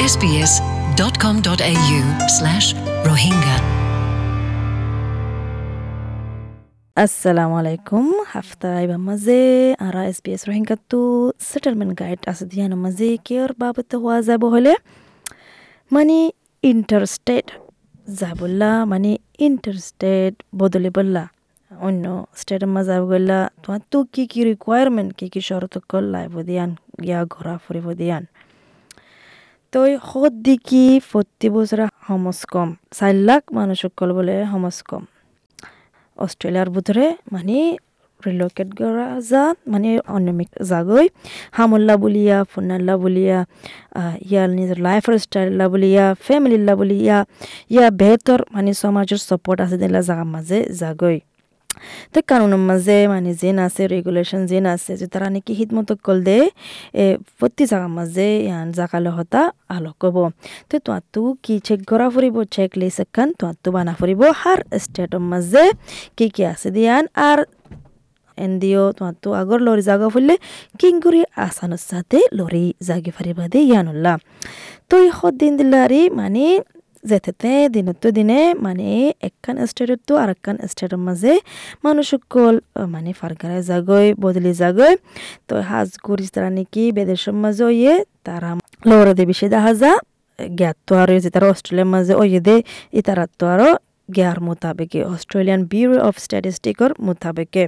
sbs.com.au slash rohingya assalamu alaikum hafta iba maze ara sbs rohinkatu settlement guide asdiana maze kiyor babata huwa হলে মানে interstate যাবল্লা মানে interstate বদলে বললা অন্য স্টেটের মাঝে গেলা তোমার তো কি কি রিকোয়ারমেন্ট কি কি শরত কল লাইব দিয়ান গিয়া ঘোরা ফুরিব দিয়ান তই সদিকি ফটি বজৰা সমাজ কম চাৰি লাখ মানুহক কল বোলে সমাজ কম। অষ্ট্ৰেলিয়াৰ বোধৰে মানে ৰিলকেট কৰা যা মানে অনমিক জাগৈ হামুল্লা বুলিয়া ফুনাল্লা বুলিয়া ইয়াৰ নিজৰ লাইফৰ ষ্টাইল্লা বুলিয়া ফেমিলিল্লা বুলিয়া ইয়াৰ বেহতৰ মানে সমাজৰ ছাপৰ্ট আছে তেনেহ'লে জাগা মাজে জাগৈ। তো কানুনের মাঝে মানে যেন আছে রেগুলেশন যেন আছে যে তারা নাকি হিতমতো এ প্রতি জায়গার মাঝে ইয়ান জাগালে হতা আলো কব তো তো কি চেক করা ফুরিব চেক লিস এখান তো বানা ফুরিব হার স্টেটের মাঝে কি কি আছে দিয়ান আর এন দিও তো আগর লরি জাগা ফুললে কিংগুরি আসানোর সাথে লরি জাগি ফারিবা দে ইয়ানুল্লাহ তো এই দিন দিলারি মানে যেতেতে দিনতো দিনে মানে একখান স্টেটতো আর একখান স্টেটের মাঝে মানুষ সকল মানে ফারগারে যাগৈ বদলি যাগৈ তো হাজ করিস তারা নাকি বেদেশের মাঝে ইয়ে তারা লড়ে দে বেশি দেখা যা জ্ঞাত তো আর তারা অস্ট্রেলিয়ার মাঝে ওই দে ই তারা তো আরও জ্ঞার মোতাবেকে অস্ট্রেলিয়ান ব্যুরো অফ স্ট্যাটিস্টিকর মোতাবেকে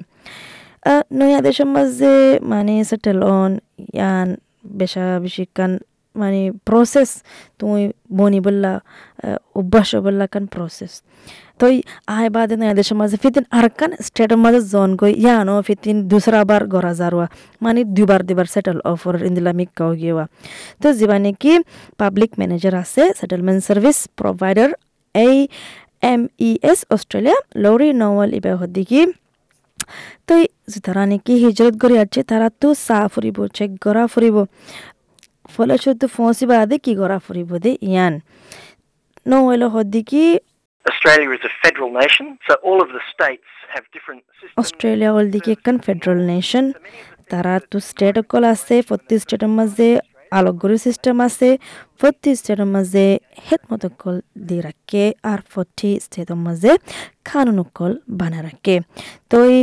নয়া দেশের মাঝে মানে সেটেল অন ইয়ান বেশা বেশি কান মানে প্রসেস তুমি বনি বললা অভ্যাস বললা কান প্রসেস তো আয় বাদে নয়া দেশের মাঝে ফিতিন আর কান স্টেটের মাঝে জন গই ইয়ানো ফিতিন দুসরা বার গড়া যারোয়া। মানে দুবার দুবার সেটেল অফার ইন্দিলা মিক্কাও গিয়েওয়া। তো যিবা নাকি পাবলিক ম্যানেজার আছে সেটেলমেন্ট সার্ভিস প্রোভাইডার এই এম ই এস অস্ট্রেলিয়া লরি নওয়াল ইবা হদ্দিকি তো তারা নাকি হিজরত করে আছে, তারা তো চা ফুরিব চেক গড়া ফুরিব ফলশ্রুতি ফসি বাদে কি গড়া ফুরিব দে? ইয়ান। নহলে হদ্দিকি Australia is a federal nation, so all of the states have different systems. Australia হল দিকে একখান ফেডারেল নেশন তারা তো স্টেট অকল আছে প্রতি স্টেটের মাঝে আলোকগরি সিস্টেম আছে প্রতি স্টেটের মাঝে হেড মতো কল দিয়ে রাখে আর প্রতি স্টেটের মাঝে কানুন কল বানা রাখে। তো এই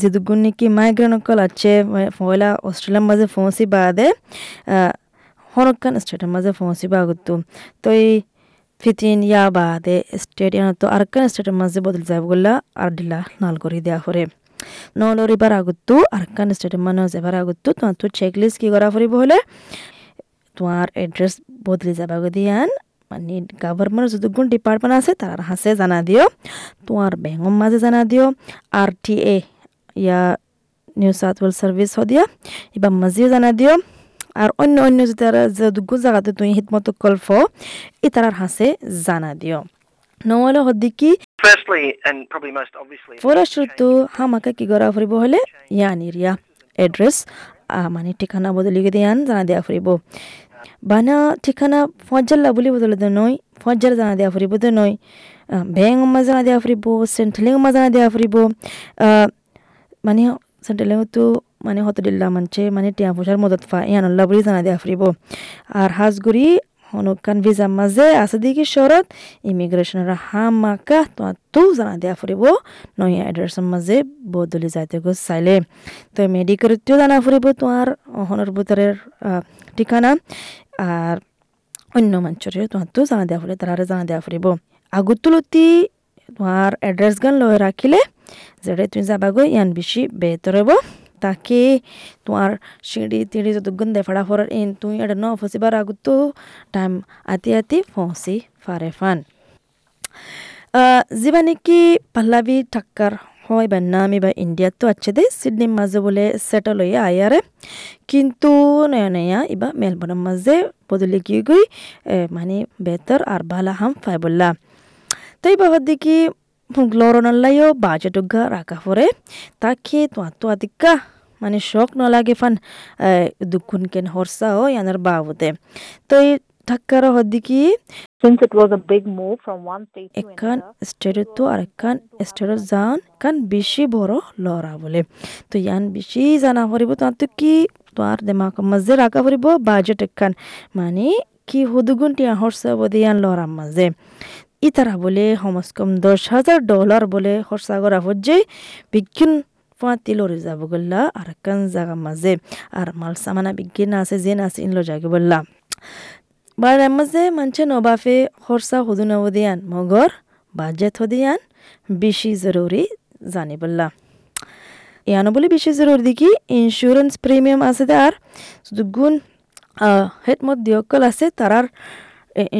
যেদুগুন নাকি মাইগ্রেন কল আছে পয়লা অস্ট্রেলিয়ার মাঝে পৌঁছি বাদে হনকান স্টেটের মাঝে পৌঁছি বাগুতো তো এই ফিতিন ইয়া বাদে স্টেডিয়াম তো আরকান স্টেটের মাঝে বদল যায় বললা আর ডিলা নাল করে দেওয়া করে নলরি বার আগুত্তু আরকান স্টেটের মানে যাবার আগুত্তু তোমার তো চেক লিস্ট কি করা ফুরিব হলে তোমার এড্রেস বদলি যাবা দিয়ান মানে গভর্নমেন্ট যতগুণ ডিপার্টমেন্ট আছে তার হাসে জানা দিও তোমার ব্যাঙ্গর মাঝে জানা দিও আর টি এ ইয়া নিউ সাউথ ওয়েলস সার্ভিস হদিয়া এবার মাঝেও জানা দিও আর অন্য অন্য যে তারা দুগু জায়গাতে তুমি হিতমতো কল্প ই তারার হাসে জানা দিও। নহলে probably ফরাসুতো হামাকা কি করা ফুরিব হলে? ইয়ান এরিয়া এড্রেস মানে ঠিকানা বদলি দিয়ান জানা দেওয়া ফুরিব। বানা ঠিকানা ফজ্জাল্লা বুলি বদলে দে নয় ফজ্জাল জানা দেওয়া ফুরিব দে নয়। ব্যাং জানা দেওয়া ফুরিব সেন্ট্রেলিং মা জানা দেওয়া ফুরিব। মানে সেন্ট্রেলিং তো মানে হতদিল্লা মানছে মানে টিয়া পয়সার মদত ফা ইয়ান আল্লাহ বুলি জানা দেওয়া ফুরিব আর হাজগুড়ি, হনুকান ভিজা মাঝে আছে দেখি শরৎ ইমিগ্রেশনের হামাকা তো জানা দেওয়া ফুরিব নয়া এড্রেসের মাঝে বদলি যাইতে গো চাইলে। তো মেডিকেলটিও জানা ফুরিব তোমার হনের ভিতরের ঠিকানা। আর অন্য মঞ্চরে তোমার তো জানা দেওয়া ফুরিব তারা জানা দেওয়া ফুরিব আগুতুলতি তোমার এড্রেস গান লয়ে রাখিলে যেটা তুমি যাবাগো, ইয়ান বেশি বেহতর হব। তাকে তোমার সিঁড়ি তিড়ি যতক্ষণ দেফাড়া ফরার ইন তুই এটা ন ফসিবার আগতো টাইম আতি আতি ফসি ফারে ফান যিবা নাকি পাল্লাবি ঠাক্কার হয় বা নামি বা ইন্ডিয়াত তো আছে দে সিডনি মাঝে বলে সেটেল হয়ে আয়ারে কিন্তু নয়া নয়া ইবা মেলবোর্নের মাঝে বদলে গিয়ে গই মানে বেতর আর বালা হাম ফাই বললা তো এই বাবার দেখি লরনাল্লাইও বাজেটুগা রাখা পরে তাকে তো আতো আদিকা মানে শখ নলাগে ফান দুকুন কেন হরসা ও ইয়ানার বাবুতে তো এই ঠাক্কার হদ্দিকি Since it was a big move from one state to স্টেটত তো আর একখান স্টেটত যান কান বেশি বড় লরা বলে তো ইয়ান বেশি জানা পড়িব তো তো কি তোমার দেমাক মাঝে রাখা পড়িব বাজেট একখান মানে কি হুদুগুন টিয়া হর্ষা বদিয়ান লরাম মাঝে ইতারা বলে সমাজ কম দশ হাজার ডলার বলে, খরচা করা হচ্ছে বিজ্ঞান ফাঁতি লড়ে যাব গল্লা, আর কান জাগা মাঝে, আর মাল সামানা বিজ্ঞান আছে, জেন আছে, ইনলো জাগে বললা। বার মাঝে মানছে নবাফে, খরচা হুদু নবদিয়ান মগর, বাজেট হদিয়ান বেশি জরুরি জানি বললা। ইয়ানো বলে, বেশি জরুরি দেখি ইন্স্যুরেন্স প্রিমিয়াম আছে আর দুগুণ হেড মধ্যে অকল আছে, তারার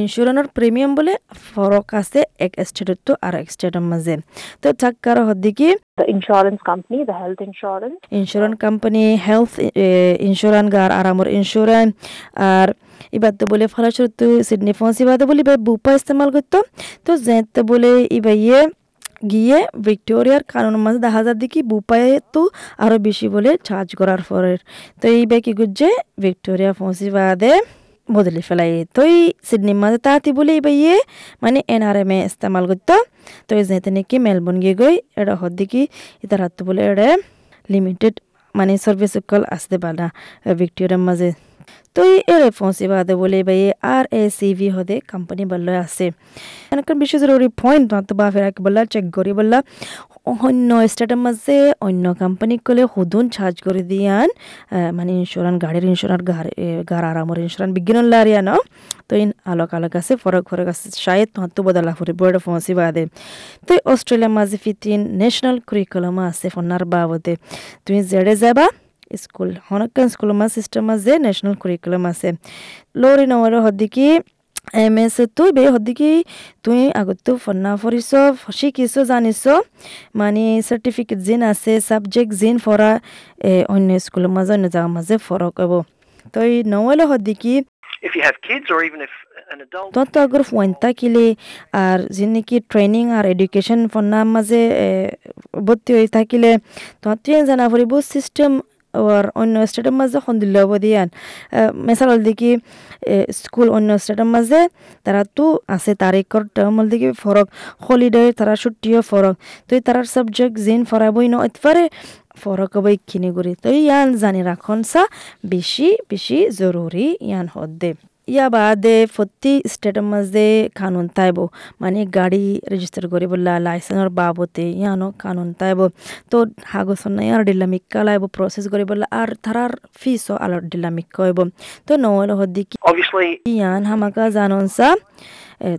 ইন্স্যুরেন্সর প্রিমিয়াম বলে ফরক আছে এক স্টেটত তো আর এক স্টেটের মাঝে। তো থাকার হদ্দিকি insurance company, the health insurance, insurance company health insurance গার আর আমার ইন্স্যুরেন্স আর এবার তো বলে ফলাস্বরূপ সিডনি ফোনস এবার বলে এবার বুপা ইস্তেমাল করতো। তো যেতে বলে এবার ইয়ে গিয়ে ভিক্টোরিয়ার কারণ মাঝে দেখা যায় দেখি বুপায়ে তো আরও বেশি বলে চার্জ করার পরের। তো এইবার কি করছে? ভিক্টোরিয়া ফোনসি বাদে বদলে ফেলাই তই সিডনি মাঝে তাহাতি বলে এবার ইয়ে মানে এনআরএম এ ইস্তেমাল করত তো যেতে নাকি মেলবোর্ন গিয়ে গই এটা হদ দেখি ইতার হাত বলে এটা লিমিটেড মানে সার্ভিস কল আসতে পারা ভিক্টোরিয়ার মাঝে তো এর ফোনসি বাদে বলে ভাই আর এ সি ভি হদে কোম্পানি বললে আছে। এনেকার বিশেষ জরুরি পয়েন্ট তো বা ফেরা বললা চেক করি বললা, অন্য স্টেটের মাঝে অন্য কোম্পানি কলে হুদুন চার্জ করে দিয়ান মানে ইন্স্যুরেন্স গাড়ির ইন্স্যুরেন্স গাড় আরামর ইন্স্যুরেন্স বিজ্ঞান লারিয়া ন? তো ইন আলোক আলোক আছে, ফরক ফরক আছে, শায়দ তো বদলা ফুরি, বড় ফোনসি বাদে। তো অস্ট্রেলিয়ার মাঝে ফিটিন ন্যাশনাল কুরিকুলাম আছে, ফোনার বাবদে। তুমি জেডে যাবা স্কুল হনকান স্কুল মা সিস্টেম আছে ন্যাশনাল কুরিকুলাম আছে। লরি নওয়ার হদ্দিকি এম এস তুই বে হদ্দিকি তুই আগত ফন্না ফরিস শিকিছ জানিছ। মানে সার্টিফিকেট জিন আছে সাবজেক্ট জিন ফরা অন্য স্কুলের মাঝে অন্য জায়গার মাঝে ফরক হব। তই নওয়ালে হদ্দিকি If you have kids or even if an adult তত আগর ফুয়েন্তা কিলে আর যে নাকি ট্রেনিং আর এডুকেশন ফন্নার মাঝে ভর্তি হয়ে থাকিলে তত জানা ফুরিব সিস্টেম আর অন্য স্টেটের মাঝে সন্দিল্য হব দিয়ান মেসাল দেখি স্কুল অন্য স্টেটের মাঝে তারা তো আছে তারিখর টার্ম দেখি ফরক হলিডে তারা ছুটিও ফরক তো তারার সাবজেক্ট জিন ফরাবই ন এতবারে ফরক হব এইখিনি করি তো ইয়ান জানি রাখন সা বেশি বেশি জরুরি ইয়ান হদ্দে ইয়া বাদে প্রতি স্টেটের মাঝে কানুন তাইব মানে গাড়ি রেজিস্টার করে বললা লাইসেন্সর বাবতে ইয়ানো কানুন তাইব তো হাগসন নাই আর ডিলামিক্কা লাইব প্রসেস করে বললা আর তারার ফিসও আলো ডিলামিক্কা হইব তো নহল হদ্দি কি ইয়ান হামাকা জানন সা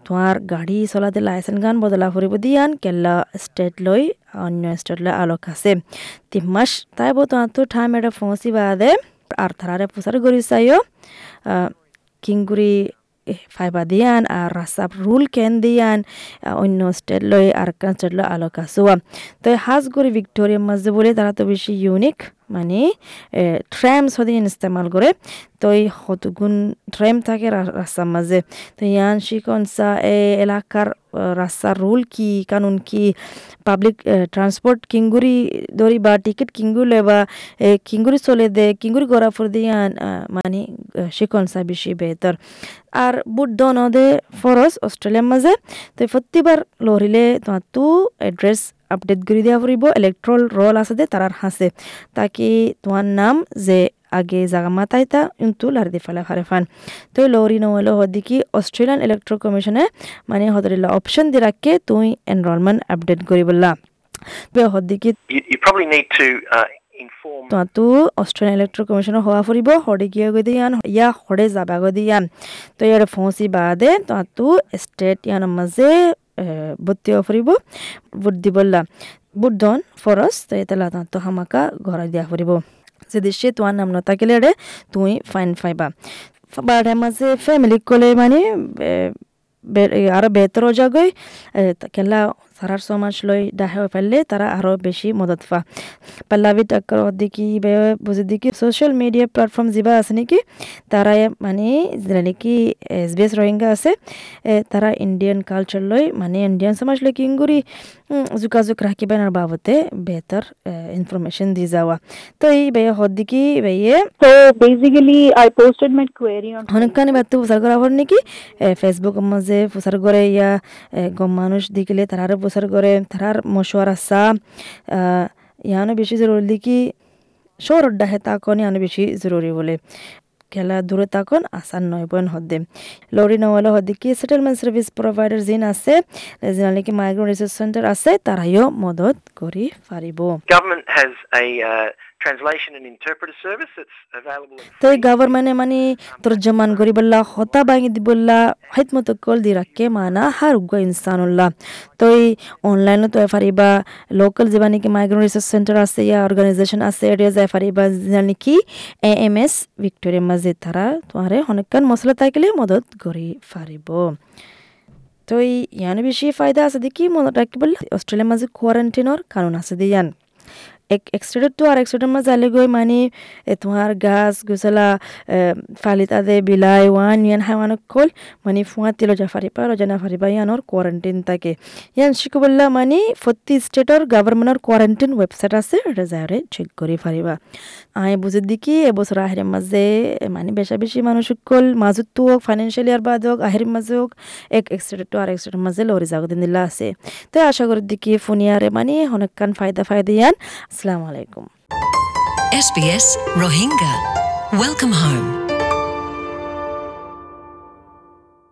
তোমার গাড়ি চলাতে লাইসেন্স গান বদলা ফুরিব দিয়ান কেল্লা স্টেট লই অন্য স্টেট লই আলোক আছে তিমাস তাইব তোমার তো ঠাইম এটা ফসি বাদে আর তারারে প্রচার করি চাইও কিংগুৰি ফাইবা দিয়ান, আর রাসাব রুল কেন দিয়ান অন্য স্টেট লয় আর কান স্টেট লয় আলোকা চোৱা তো হাজগুড়ি ভিক্টোরিয়া মাঝে বলে তারা তো বেশি ইউনিক মানে ট্রেম সদিন ইস্তেমাল করে তো এই হতগুণ ট্রেম থাকে রাস্তার মাঝে তো ইয়ান শিকনসা এ, এলাকার রাস্তার রুল কি, কানুন কি? পাবলিক ট্রান্সপোর্ট কিঙ্গুরি ধরি বা টিকিট কিঙ্গুলে বা কিঙ্গুরি চলে দে, কিঙ্গুরি গড়া ফুর দিয়ান মানে শিকনসা বেশি বেহতর আর বুট দন ফরস অস্ট্রেলিয়ার মাঝে, তো প্রতিবার লরিলে তোমার তু এড্রেস আপডেট করে দেওয়া ফুরিব ইলেকট্রল রোল আছে দে তারার হাসে তাকে তোমার নাম যে আগে জাগা মাতাইতা কিন্তু লার দি ফেলা ফারে ফান। তো লরি নহলে হদিকি অস্ট্রেলিয়ান ইলেকট্রো কমিশনে মানে হদরিলা অপশন দি রাখকে তুই এনরোলমেন্ট আপডেট করিবলা বে হদিকি need to uh, inform তো অস্ট্রেলিয়ান ইলেকট্রো কমিশনৰ হোৱা ফুৰিব হৰে গিয়া গৈ দিয়ান ইয়া হৰে যাবা গৈ দিয়ান। তো ইয়াৰ ফৌচি বাদে তো ষ্টেট ইয়াৰ মাজে হ'ব ফুৰিব ভোট দিবলা বুট দন ফৰচ তো এতেলা তো হামাকা ঘৰাই দিয়া ফুৰিব যদি সে তোমাৰ নাম নথাকিলে রে তুই ফাইন ফাইবা বাৰে মাজে ফেমিলিক কলে মানে আৰু বেতর জাগই কেলা সারার সমাজ লই ডাহে ফেললে তারা আরও বেশি মদত পা পাল্লাবি টাক্কর দিকি বুঝি দিকি সোশ্যাল মিডিয়া প্ল্যাটফর্ম যা আছে নাকি তারা মানে নাকি এস বি এস রোহিঙ্গা আছে তারা ইন্ডিয়ান কালচার লই মানে ইন্ডিয়ান সমাজ লই কিংগুরি যোগাযোগ রাখিবেনার বাবতে বেহতর ইনফরমেশন দি যাওয়া তো এই বে হদ্দিকি বেয়ে So basically, I posted my query on হনকানি বাত্তু প্রচার করা নাকি ফেসবুক মাঝে প্রচার করে ইয়া গম মানুষ দিকিলে তারারে প্রচার করে তারার মশওয়ার আসা ইয়ানো বেশি জরুরি দেখি শহর ডাহে তাকন বেশি জরুরি বলে খেলা দূরে তাকন আসান নয় বয়ন হদ্দে লরি নওয়ালা হদ্দে কি সেটেলমেন্ট সার্ভিস প্রোভাইডার যিন আছে যেনালে কি মাইগ্রেন্ট রিসার্চ সেন্টার আছে তারাইও মদত করি পারিব গভর্নমেন্ট হ্যাজ a at গভর্নমেন্টে মানে তর্জমান করিবল্লা হতা বাঙি দিবল্লা হেত মতো কল দি রাখে মানা হার উগ্র ইনসানুল্লাহ তো এই অনলাইনে তো ফারিবা লোকাল যে মানে কি মাইগ্রেন্ট রিসার্চ আছে ইয়া অর্গানাইজেশন আছে এরিয়া যায় ফারিবা জানি এ এম এস ভিক্টোরিয়া মাঝে তারা তোমারে অনেকক্ষণ মশলা থাকলে মদত করি ফারিব তো এই ইয়ানো বেশি ফায়দা আছে দেখি মনত রাখি বললে অস্ট্রেলিয়ার কোয়ারেন্টাইনের কারণ আছে দিয়ে ইয়ান এক এক্সটেডের তো আর এক্সটেডের মাঝে আলে গই মানে এ তোমার গাছ গুছলা ফালিত আদে বিলাই, ওয়ান, ইয়ান হাওয়ানক কল মানে ফুয়া তিল জাফারিবা রজা ফারিবা ইয়ানোর কোয়ারেন্টাইন থাকে। ইয়ান শিকু বললা মানে প্রতি স্টেটর গভর্নমেন্টর কোয়ারেন্টাইন ওয়েবসাইট আছে, এটা যারে চেক করে ফারিবা আই বুঝে দেখি এবছর আহেরের মাঝে মানে বেশা বেশি মানুষ কল মাজুত তো হোক ফাইন্যান্সিয়াল ইয়ার বাদ হোক আহেরের মাঝে হোক এক এক্সটেড তো আর এক্সটেডের মাঝে লরি জাগো দিন দিলা আছে। তো আশা করি দেখি ফোনিয়ারে মানে অনেকক্ষণ ফায়দা ফায়দা ইয়ান আসসালামু আলাইকুম SBS Rohingya. Welcome home.